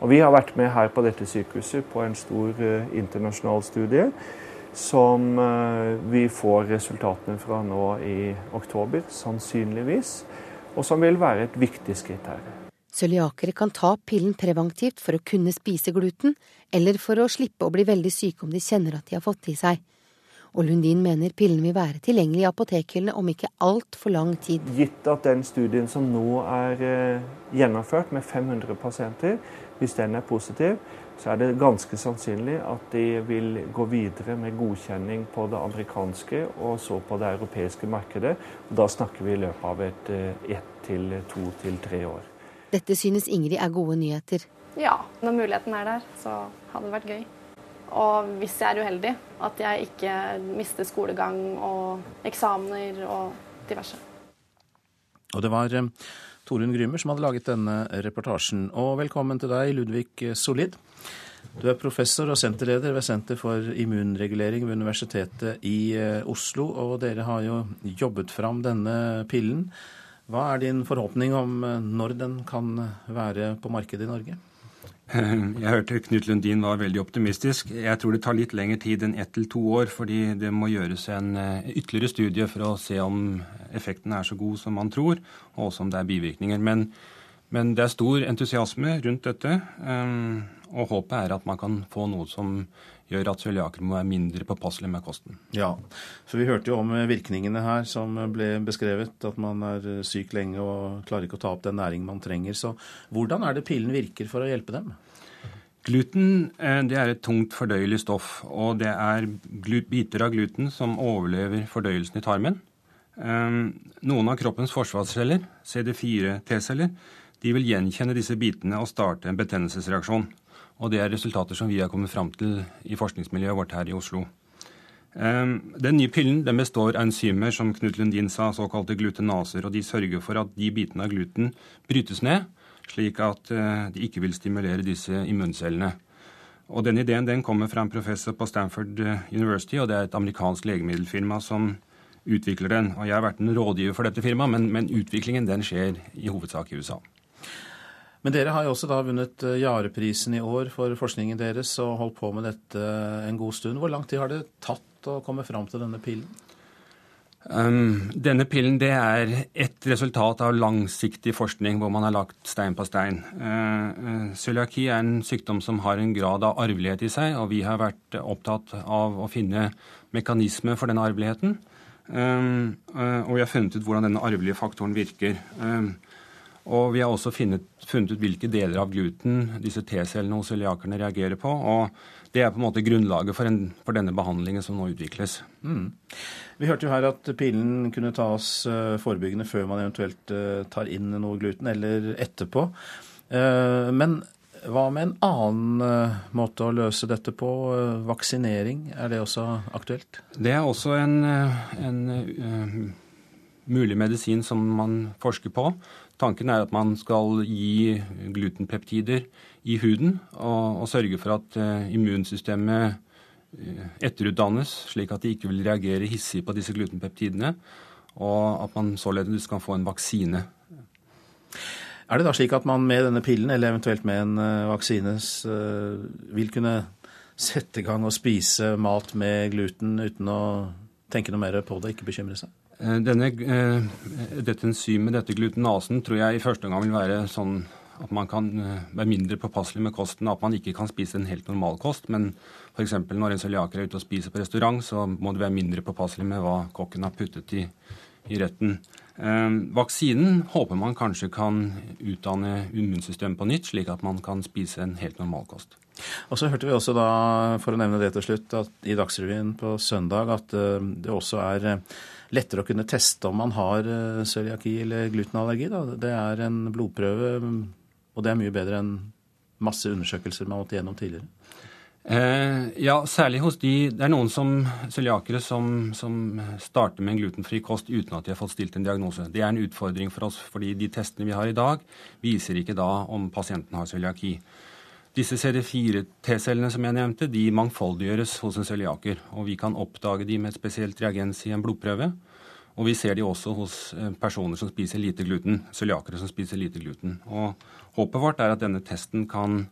Og Vi har vært med her på dette sykehuset på en stor uh, internasjonal studie som uh, vi får resultatene fra nå i oktober, sannsynligvis. Og som vil være et viktig skritt her. Cøliakere kan ta pillen preventivt for å kunne spise gluten, eller for å slippe å bli veldig syke om de kjenner at de har fått det i seg. Og Lundin mener pillen vil være tilgjengelig i apotekhyllene om ikke altfor lang tid. Gitt at den studien som nå er uh, gjennomført med 500 pasienter, hvis den er positiv, så er det ganske sannsynlig at de vil gå videre med godkjenning på det amerikanske og så på det europeiske markedet. Og da snakker vi i løpet av et eh, ett til to til tre år. Dette synes Ingrid er gode nyheter. Ja, når muligheten er der, så hadde det vært gøy. Og hvis jeg er uheldig, at jeg ikke mister skolegang og eksamener og diverse. Og det var eh, Torunn Grymer som hadde laget denne reportasjen. Og velkommen til deg, Ludvig Solid. Du er professor og senterleder ved Senter for immunregulering ved Universitetet i eh, Oslo. Og dere har jo jobbet fram denne pillen. Hva er din forhåpning om eh, når den kan være på markedet i Norge? [laughs] Jeg hørte Knut Lundin var veldig optimistisk. Jeg tror det tar litt lengre tid enn ett til to år, fordi det må gjøres en eh, ytterligere studie for å se om effekten er så god som man tror, og også om det er bivirkninger. Men, men det er stor entusiasme rundt dette, eh, og håpet er at man kan få noe som gjør at cøliaker må være mindre påpasselige med kosten. Ja, for vi hørte jo om virkningene her som ble beskrevet, at man er syk lenge og klarer ikke å ta opp den næringen man trenger. Så hvordan er det pillen virker for å hjelpe dem? Gluten eh, det er et tungt fordøyelig stoff, og det er biter av gluten som overlever fordøyelsen i tarmen. Eh, noen av kroppens forsvarsceller, CD4 T-celler, de vil gjenkjenne disse bitene og starte en betennelsesreaksjon. Og det er resultater som vi har kommet fram til i forskningsmiljøet vårt her i Oslo. Ehm, den nye pillen den består av enzymer som Knut Lundin sa, såkalte glutenaser. og De sørger for at de bitene av gluten brytes ned, slik at eh, de ikke vil stimulere disse immuncellene. Og Den ideen den kommer fra en professor på Stanford eh, University, og det er et amerikansk legemiddelfirma som utvikler den. Og Jeg har vært en rådgiver for dette firmaet, men, men utviklingen den skjer i hovedsak i USA. Men dere har jo også da vunnet eh, Jareprisen i år for forskningen deres og holdt på med dette en god stund. Hvor lang tid har det tatt å komme fram til denne pillen? Um, denne pillen det er et resultat av langsiktig forskning hvor man har lagt stein på stein. Uh, er en sykdom som har en grad av arvelighet i seg, og vi har vært opptatt av å finne mekanismer for denne arveligheten. Um, uh, og vi har funnet ut hvordan denne arvelige faktoren virker. Um, og vi har også funnet, funnet ut hvilke deler av gluten disse T-cellene hos cøliakerne reagerer på. og Det er på en måte grunnlaget for, en, for denne behandlingen som nå utvikles. Mm. Vi hørte jo her at pillen kunne tas uh, forebyggende før man eventuelt uh, tar inn noe gluten, eller etterpå. Uh, men hva med en annen måte å løse dette på? Vaksinering, er det også aktuelt? Det er også en, en mulig medisin som man forsker på. Tanken er at man skal gi glutenpeptider i huden og, og sørge for at uh, immunsystemet uh, etterutdannes, slik at de ikke vil reagere hissig på disse glutenpeptidene, og at man således kan få en vaksine. Er det da slik at man med denne pillen, eller eventuelt med en uh, vaksine, vil kunne sette i gang og spise mat med gluten uten å tenke noe mer på det, ikke bekymre seg? Eh, denne, eh, dette enzymet, dette glutenasen, tror jeg i første omgang vil være sånn at man kan eh, være mindre påpasselig med kosten. At man ikke kan spise en helt normal kost. Men f.eks. når en cøliaker er ute og spiser på restaurant, så må du være mindre påpasselig med hva kokken har puttet i, i retten. Eh, vaksinen håper man kanskje kan utdanne immunsystemet på nytt, slik at man kan spise en helt normal kost. Og så hørte vi også da, for å nevne det til slutt, at i Dagsrevyen på søndag at det også er lettere å kunne teste om man har eh, cøliaki eller glutenallergi. Da. Det er en blodprøve, og det er mye bedre enn masse undersøkelser man måtte gjennom tidligere. Eh, ja, særlig hos de Det er noen som cøliakere som, som, starter med en glutenfri kost uten at de har fått stilt en diagnose. Det er en utfordring for oss, fordi de testene vi har i dag, viser ikke da om pasienten har cøliaki. Disse CD4-T-cellene som jeg nevnte, de mangfoldiggjøres hos en cøliaker. Og vi kan oppdage de med et spesielt reagens i en blodprøve. Og vi ser de også hos eh, personer som spiser lite gluten, cøliakere som spiser lite gluten. Og håpet vårt er at denne testen kan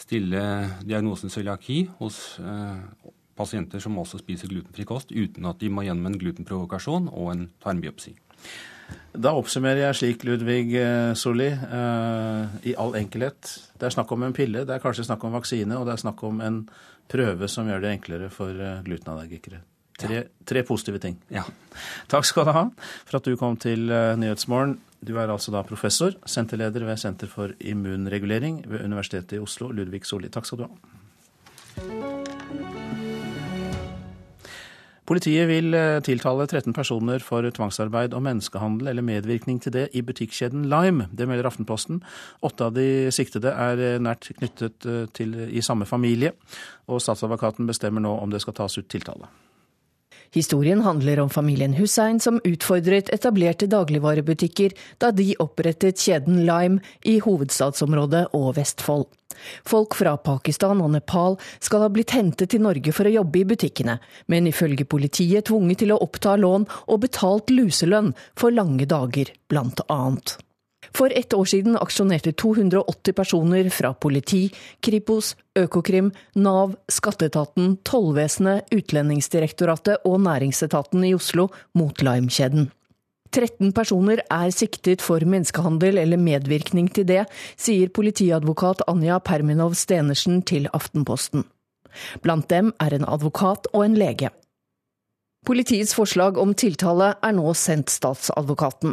stille diagnosen cøliaki hos eh, pasienter som også spiser glutenfri kost, uten at de må gjennom en glutenprovokasjon og en tarmbiopsi. Da oppsummerer jeg slik, Ludvig eh, Solli, eh, i all enkelhet. Det er snakk om en pille, det er kanskje snakk om vaksine, og det er snakk om en prøve som gjør det enklere for glutenallergikere. Tre, tre positive ting. Ja. Takk skal du ha for at du kom til Nyhetsmorgen. Du er altså da professor, senterleder ved Senter for immunregulering ved Universitetet i Oslo, Ludvig Solli. Takk skal du ha. Politiet vil eh, tiltale 13 personer for tvangsarbeid og menneskehandel eller medvirkning til det i butikkjeden Lime. Det melder Aftenposten. Åtte av de siktede er eh, nært knyttet eh, til i samme familie, og statsadvokaten bestemmer nå om det skal tas ut tiltale. Historien handler om familien Hussein som utfordret etablerte dagligvarebutikker da de opprettet kjeden Lime i hovedstadsområdet og Vestfold. Folk fra Pakistan og Nepal skal ha blitt hentet til Norge for å jobbe i butikkene, men ifølge politiet tvunget til å oppta lån og betalt luselønn for lange dager, blant annet. For ett år siden aksjonerte 280 personer fra politi, Kripos, Økokrim, Nav, skatteetaten, tollvesenet, Utlendingsdirektoratet og næringsetaten i Oslo mot Lime-kjeden. 13 personer er siktet for menneskehandel eller medvirkning til det, sier politiadvokat Anja Perminov Stenersen til Aftenposten. Blant dem er en advokat og en lege. Politiets forslag om tiltale er nå sendt statsadvokaten.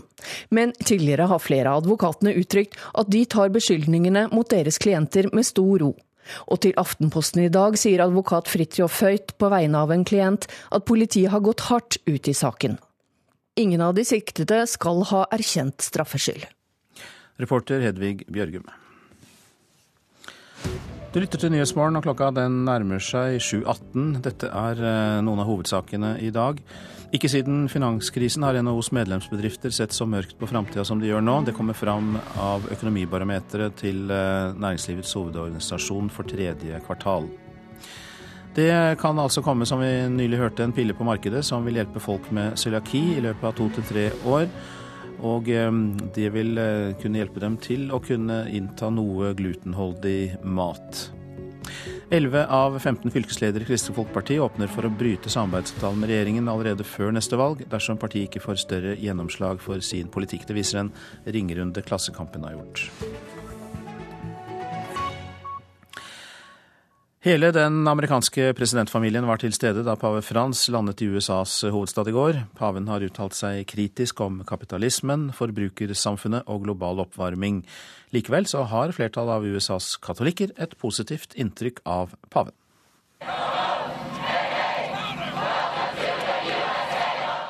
Men tidligere har flere av advokatene uttrykt at de tar beskyldningene mot deres klienter med stor ro. Og til Aftenposten i dag sier advokat Fridtjof Høyt på vegne av en klient at politiet har gått hardt ut i saken. Ingen av de siktede skal ha erkjent straffskyld. Reporter Hedvig Bjørgum. Du lytter til Nyhetsmorgen, og klokka den nærmer seg 7.18. Dette er eh, noen av hovedsakene i dag. Ikke siden finanskrisen har NHOs medlemsbedrifter sett så mørkt på framtida som de gjør nå. Det kommer fram av økonomibarometeret til eh, Næringslivets hovedorganisasjon for tredje kvartal. Det kan altså komme, som vi nylig hørte, en pille på markedet som vil hjelpe folk med cøliaki i løpet av to til tre år. Og eh, det vil eh, kunne hjelpe dem til å kunne innta noe glutenholdig mat. 11 av 15 fylkesledere i Kristelig Folkeparti åpner for å bryte samarbeidsavtalen med regjeringen allerede før neste valg, dersom partiet ikke får større gjennomslag for sin politikk. Det viser en ringerunde Klassekampen har gjort. Hele den amerikanske presidentfamilien var til stede da pave Frans landet i USAs hovedstad i går. Paven har uttalt seg kritisk om kapitalismen, forbrukersamfunnet og global oppvarming. Likevel så har flertallet av USAs katolikker et positivt inntrykk av paven.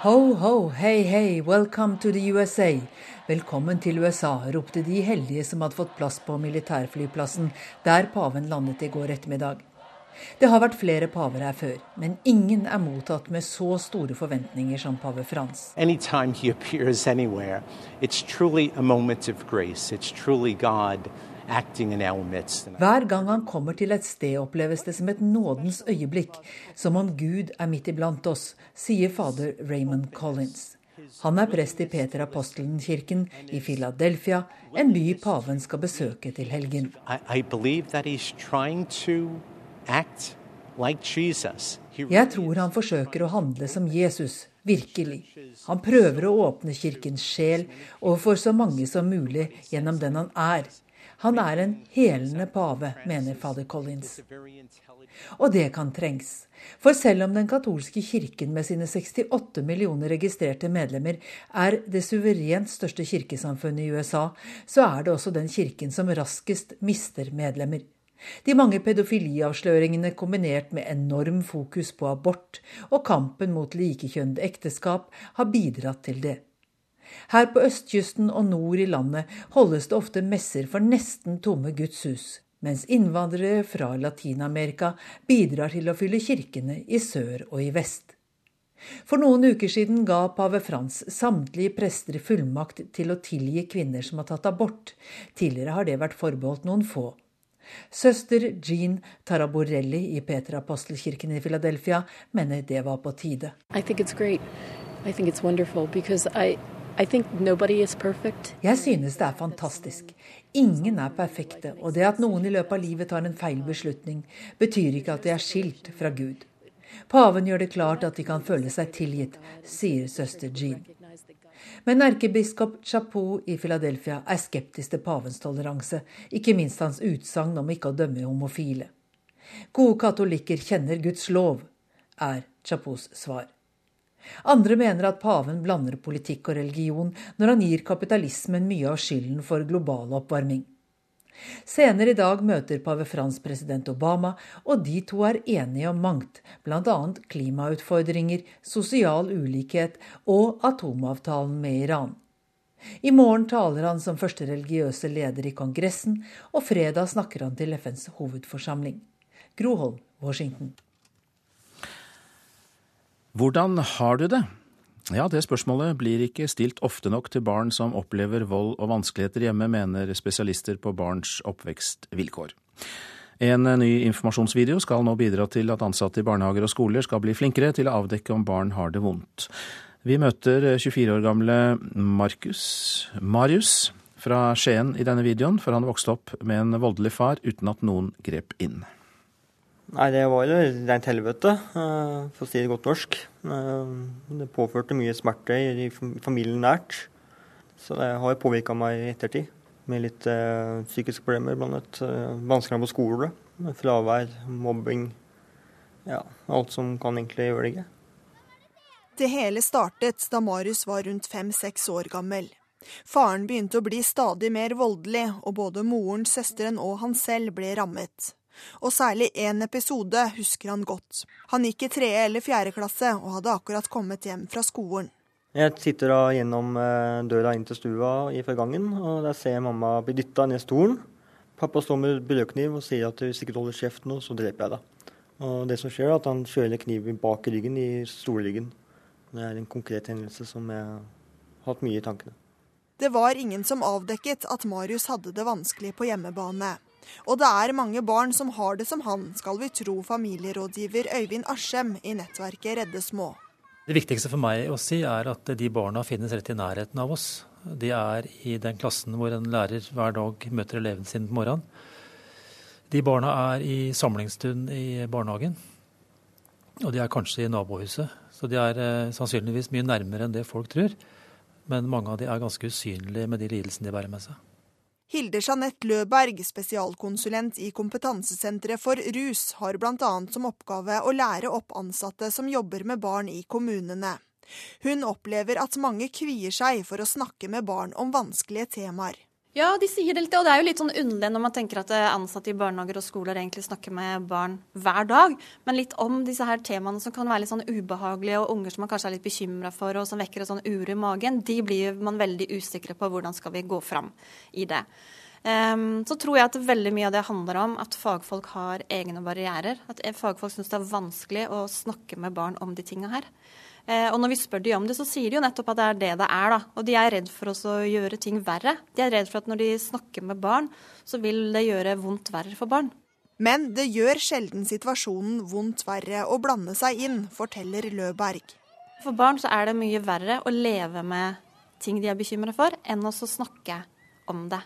Ho, ho, hei, hei, welcome to the USA. Velkommen til USA, ropte de heldige som hadde fått plass på militærflyplassen der paven landet i går ettermiddag. Det har vært flere paver her før, men ingen er mottatt med så store forventninger som pave Frans. Anywhere, Hver gang han kommer til et sted, oppleves det som et nådens øyeblikk, som om Gud er midt iblant oss, sier fader Raymond Collins. Han er prest i Peter Apostelen-kirken i Philadelphia, en by paven skal besøke til helgen. Jeg tror han forsøker å handle som Jesus, virkelig. Han prøver å åpne kirkens sjel overfor så mange som mulig gjennom den han er. Han er en helende pave, mener fader Collins. Og det kan trengs. For selv om den katolske kirken med sine 68 millioner registrerte medlemmer er det suverent største kirkesamfunnet i USA, så er det også den kirken som raskest mister medlemmer. De mange pedofiliavsløringene kombinert med enorm fokus på abort og kampen mot likekjønnede ekteskap har bidratt til det. Her på østkysten og nord i landet holdes det ofte messer for nesten tomme gudshus mens innvandrere fra Latin-Amerika bidrar til å fylle kirkene i sør og i vest. For noen uker siden ga pave Frans samtlige prester fullmakt til å tilgi kvinner som har tatt abort. Tidligere har det vært forbeholdt noen få. Søster Jean Taraborelli i Petra Apostelkirken i Philadelphia mener det var på tide. Jeg synes det er fantastisk. Ingen er perfekte, og det at noen i løpet av livet tar en feil beslutning, betyr ikke at de er skilt fra Gud. Paven gjør det klart at de kan føle seg tilgitt, sier søster Jean. Men erkebiskop Chapeau i Philadelphia er skeptisk til pavens toleranse, ikke minst hans utsagn om ikke å dømme homofile. Gode katolikker kjenner Guds lov, er Chapeaus svar. Andre mener at paven blander politikk og religion når han gir kapitalismen mye av skylden for global oppvarming. Senere i dag møter pave Frans president Obama, og de to er enige om mangt, bl.a. klimautfordringer, sosial ulikhet og atomavtalen med Iran. I morgen taler han som første religiøse leder i Kongressen, og fredag snakker han til FNs hovedforsamling. Groholm, Washington. Hvordan har du det? Ja, det spørsmålet blir ikke stilt ofte nok til barn som opplever vold og vanskeligheter hjemme, mener spesialister på barns oppvekstvilkår. En ny informasjonsvideo skal nå bidra til at ansatte i barnehager og skoler skal bli flinkere til å avdekke om barn har det vondt. Vi møter 24 år gamle Markus Marius fra Skien i denne videoen, for han vokste opp med en voldelig far uten at noen grep inn. Nei, det var jo rent helvete, eh, for å si det godt norsk. Eh, det påførte mye smerte i familien nært. Så det har påvirka meg i ettertid. Med litt uh, psykiske problemer, blant annet uh, på skole. Fravær, mobbing. Ja, alt som kan egentlig gjøre det ikke. Det hele startet da Marius var rundt fem-seks år gammel. Faren begynte å bli stadig mer voldelig, og både moren, søsteren og han selv ble rammet og særlig én episode husker han godt. Han gikk i tredje eller fjerde klasse og hadde akkurat kommet hjem fra skolen. Jeg sitter da gjennom eh, døra inn til stua i forgangen, og der ser jeg mamma bli dytta ned stolen. Pappa står med brødkniv og sier at hvis ikke du holder kjeft nå, så dreper jeg deg. Og det som skjer, er at han kjøler kniven bak ryggen i stolryggen. Det er en konkret hendelse som jeg har hatt mye i tankene. Det var ingen som avdekket at Marius hadde det vanskelig på hjemmebane. Og det er mange barn som har det som han, skal vi tro familierådgiver Øyvind Aschem i nettverket Redde Små. Det viktigste for meg å si er at de barna finnes rett i nærheten av oss. De er i den klassen hvor en lærer hver dag møter eleven sin på morgenen. De barna er i samlingsstund i barnehagen. Og de er kanskje i nabohuset. Så de er eh, sannsynligvis mye nærmere enn det folk tror. Men mange av de er ganske usynlige med de lidelsene de bærer med seg. Hilde Jeanette Løberg, spesialkonsulent i Kompetansesenteret for rus, har bl.a. som oppgave å lære opp ansatte som jobber med barn i kommunene. Hun opplever at mange kvier seg for å snakke med barn om vanskelige temaer. Ja, de sier det litt, og det er jo litt sånn underlig når man tenker at eh, ansatte i barnehager og skoler egentlig snakker med barn hver dag, men litt om disse her temaene som kan være litt sånn ubehagelige, og unger som man kanskje er litt bekymra for, og som vekker et sånn uro i magen, de blir man veldig usikre på hvordan skal vi gå fram i det. Um, så tror jeg at veldig mye av det handler om at fagfolk har egne barrierer. At fagfolk syns det er vanskelig å snakke med barn om de tinga her. Eh, og når vi spør de om det, så sier de jo nettopp at det er det det er. da. Og de er redd for å gjøre ting verre. De er redd for at når de snakker med barn, så vil det gjøre vondt verre for barn. Men det gjør sjelden situasjonen vondt verre å blande seg inn, forteller Løberg. For barn så er det mye verre å leve med ting de er bekymra for, enn å snakke om det.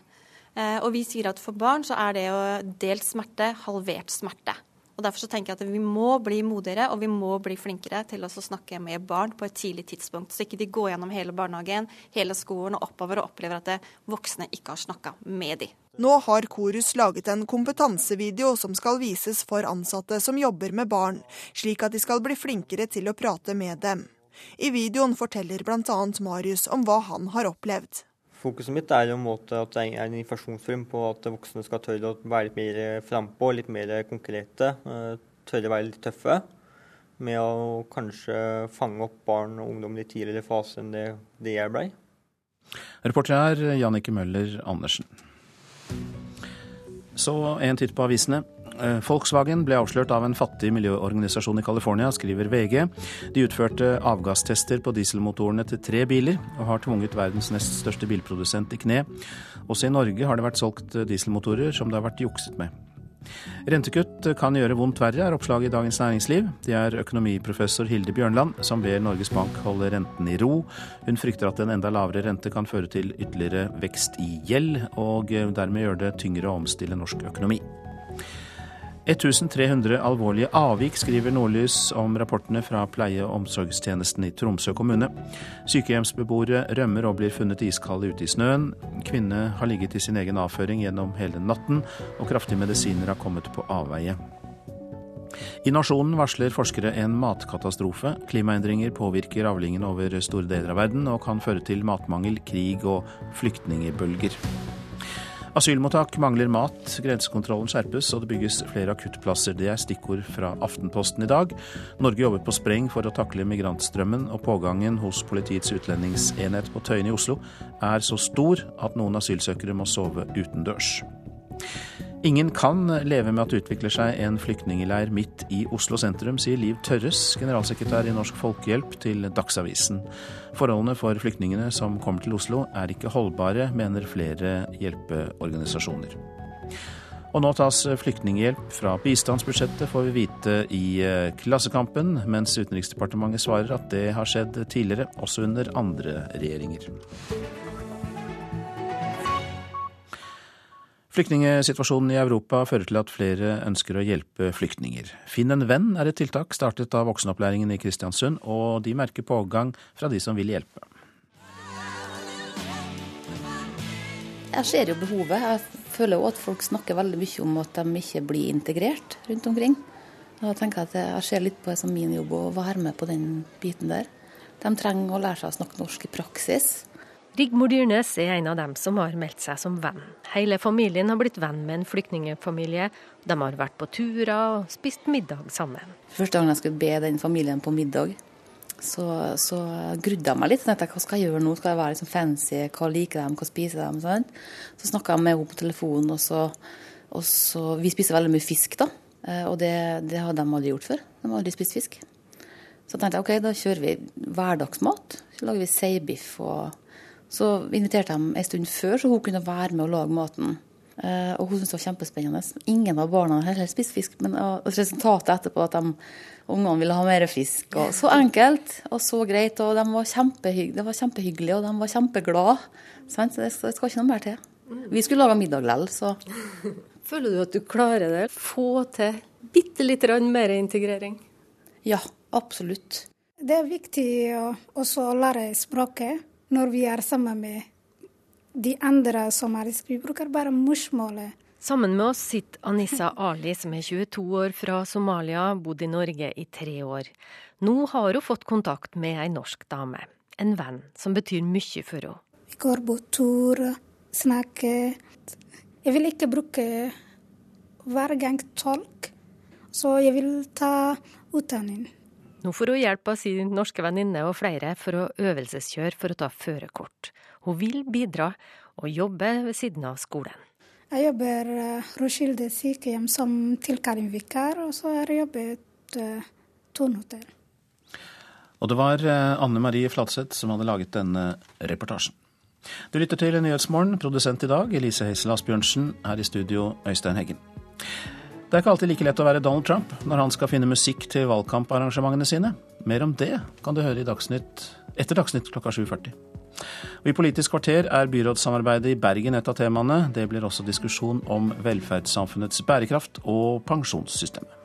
Eh, og vi sier at for barn så er det jo delt smerte halvert smerte. Og Derfor så tenker jeg at vi må bli modigere og vi må bli flinkere til å snakke med barn på et tidlig tidspunkt. Så ikke de går gjennom hele barnehagen, hele skolen og oppover og opplever at voksne ikke har snakka med dem. Nå har Korus laget en kompetansevideo som skal vises for ansatte som jobber med barn, slik at de skal bli flinkere til å prate med dem. I videoen forteller bl.a. Marius om hva han har opplevd. Fokuset mitt er en måte at det er en informasjonsfilm på at voksne skal tørre å være litt mer frampå, litt mer konkrete. Eh, tørre å være litt tøffe. Med å kanskje fange opp barn og ungdom i tidligere fase enn det, det jeg blei. Reporter er Jannike Møller Andersen. Så en titt på avisene. Eh, Volkswagen ble avslørt av en fattig miljøorganisasjon i California, skriver VG. De utførte avgasstester på dieselmotorene til tre biler, og har tvunget verdens nest største bilprodusent i kne. Også i Norge har det vært solgt dieselmotorer som det har vært jukset med. Rentekutt kan gjøre vondt verre, er oppslaget i Dagens Næringsliv. Det er økonomiprofessor Hilde Bjørnland som ber Norges Bank holde renten i ro. Hun frykter at en enda lavere rente kan føre til ytterligere vekst i gjeld, og dermed gjøre det tyngre å omstille norsk økonomi. 1300 alvorlige avvik, skriver Nordlys om rapportene fra pleie- og omsorgstjenesten i Tromsø kommune. Sykehjemsbeboere rømmer og blir funnet iskalde ute i snøen. Kvinne har ligget i sin egen avføring gjennom hele natten, og kraftige medisiner har kommet på avveie. I Nasjonen varsler forskere en matkatastrofe. Klimaendringer påvirker avlingene over store deler av verden og kan føre til matmangel, krig og flyktningbølger. Asylmottak mangler mat, grensekontrollen skjerpes og det bygges flere akuttplasser. Det er stikkord fra Aftenposten i dag. Norge jobber på spreng for å takle migrantstrømmen, og pågangen hos Politiets utlendingsenhet på Tøyen i Oslo er så stor at noen asylsøkere må sove utendørs. Ingen kan leve med at det utvikler seg en flyktningleir midt i Oslo sentrum, sier Liv Tørres, generalsekretær i Norsk Folkehjelp, til Dagsavisen. Forholdene for flyktningene som kommer til Oslo er ikke holdbare, mener flere hjelpeorganisasjoner. Og nå tas flyktninghjelp fra bistandsbudsjettet, får vi vite i eh, Klassekampen, mens Utenriksdepartementet svarer at det har skjedd tidligere, også under andre regjeringer. Flyktningsituasjonen i Europa fører til at flere ønsker å hjelpe flyktninger. Finn en venn er et tiltak startet av voksenopplæringen i Kristiansund, og de merker pågang fra de som vil hjelpe. Jeg ser jo behovet. Jeg føler jo at folk snakker veldig mye om at de ikke blir integrert rundt omkring. Tenker Jeg at jeg ser litt på det som min jobb å være med på den biten der. De trenger å lære seg å snakke norsk i praksis. Rigmor Dyrnes er en av dem som har meldt seg som venn. Hele familien har blitt venn med en flyktningfamilie. De har vært på turer og spist middag sammen. Første gang jeg skulle be den familien på middag, så, så grudde jeg meg litt. Så hva skal jeg gjøre nå? Skal jeg være liksom fancy? Hva liker de? Hva spiser de? Sånn. Så snakka jeg med henne på telefonen, og så, og så Vi spiser veldig mye fisk, da. Eh, og det, det hadde de aldri gjort før. De har aldri spist fisk. Så tenkte jeg ok, da kjører vi hverdagsmat. Så lager vi seibiff og så inviterte jeg ei en stund før, så hun kunne være med og lage maten. Uh, og hun syntes det var kjempespennende. Ingen av barna heller spist fisk, men uh, resultatet etterpå at de, ungene ville ha mer fisk. Og så enkelt og så greit. Og de var kjempehygg, det var kjempehyggelig, og de var kjempeglade. Så det, det, skal ikke noe mer til. Vi skulle lage middag likevel, så [laughs] Føler du at du klarer det? Få til bitte litt mer integrering? Ja, absolutt. Det er viktig å også lære språket når vi er sammen med de andre som er Vi bruker bare morsmålet. Sammen med oss sitter Anissa Ali, som er 22 år fra Somalia, bodd i Norge i tre år. Nå har hun fått kontakt med ei norsk dame, en venn som betyr mye for henne. Vi går på tur, snakker. Jeg vil ikke bruke hver gang tolk, så jeg vil ta utdanning. Nå får hun hjelp av sin norske venninne og flere for å øvelseskjøre for å ta førerkort. Hun vil bidra og jobbe ved siden av skolen. Jeg jobber uh, Roskilde sykehjem som tilkallingsvikar, og så har jeg jobbet uh, Tornhotell. Og det var uh, Anne Marie Flatseth som hadde laget denne reportasjen. Du lytter til Nyhetsmorgen, produsent i dag Elise Heisel Asbjørnsen, her i studio Øystein Heggen. Det er ikke alltid like lett å være Donald Trump når han skal finne musikk til valgkamparrangementene sine. Mer om det kan du høre Dagsnytt, etter Dagsnytt klokka 7.40. Og I Politisk kvarter er byrådssamarbeidet i Bergen et av temaene. Det blir også diskusjon om velferdssamfunnets bærekraft og pensjonssystemet.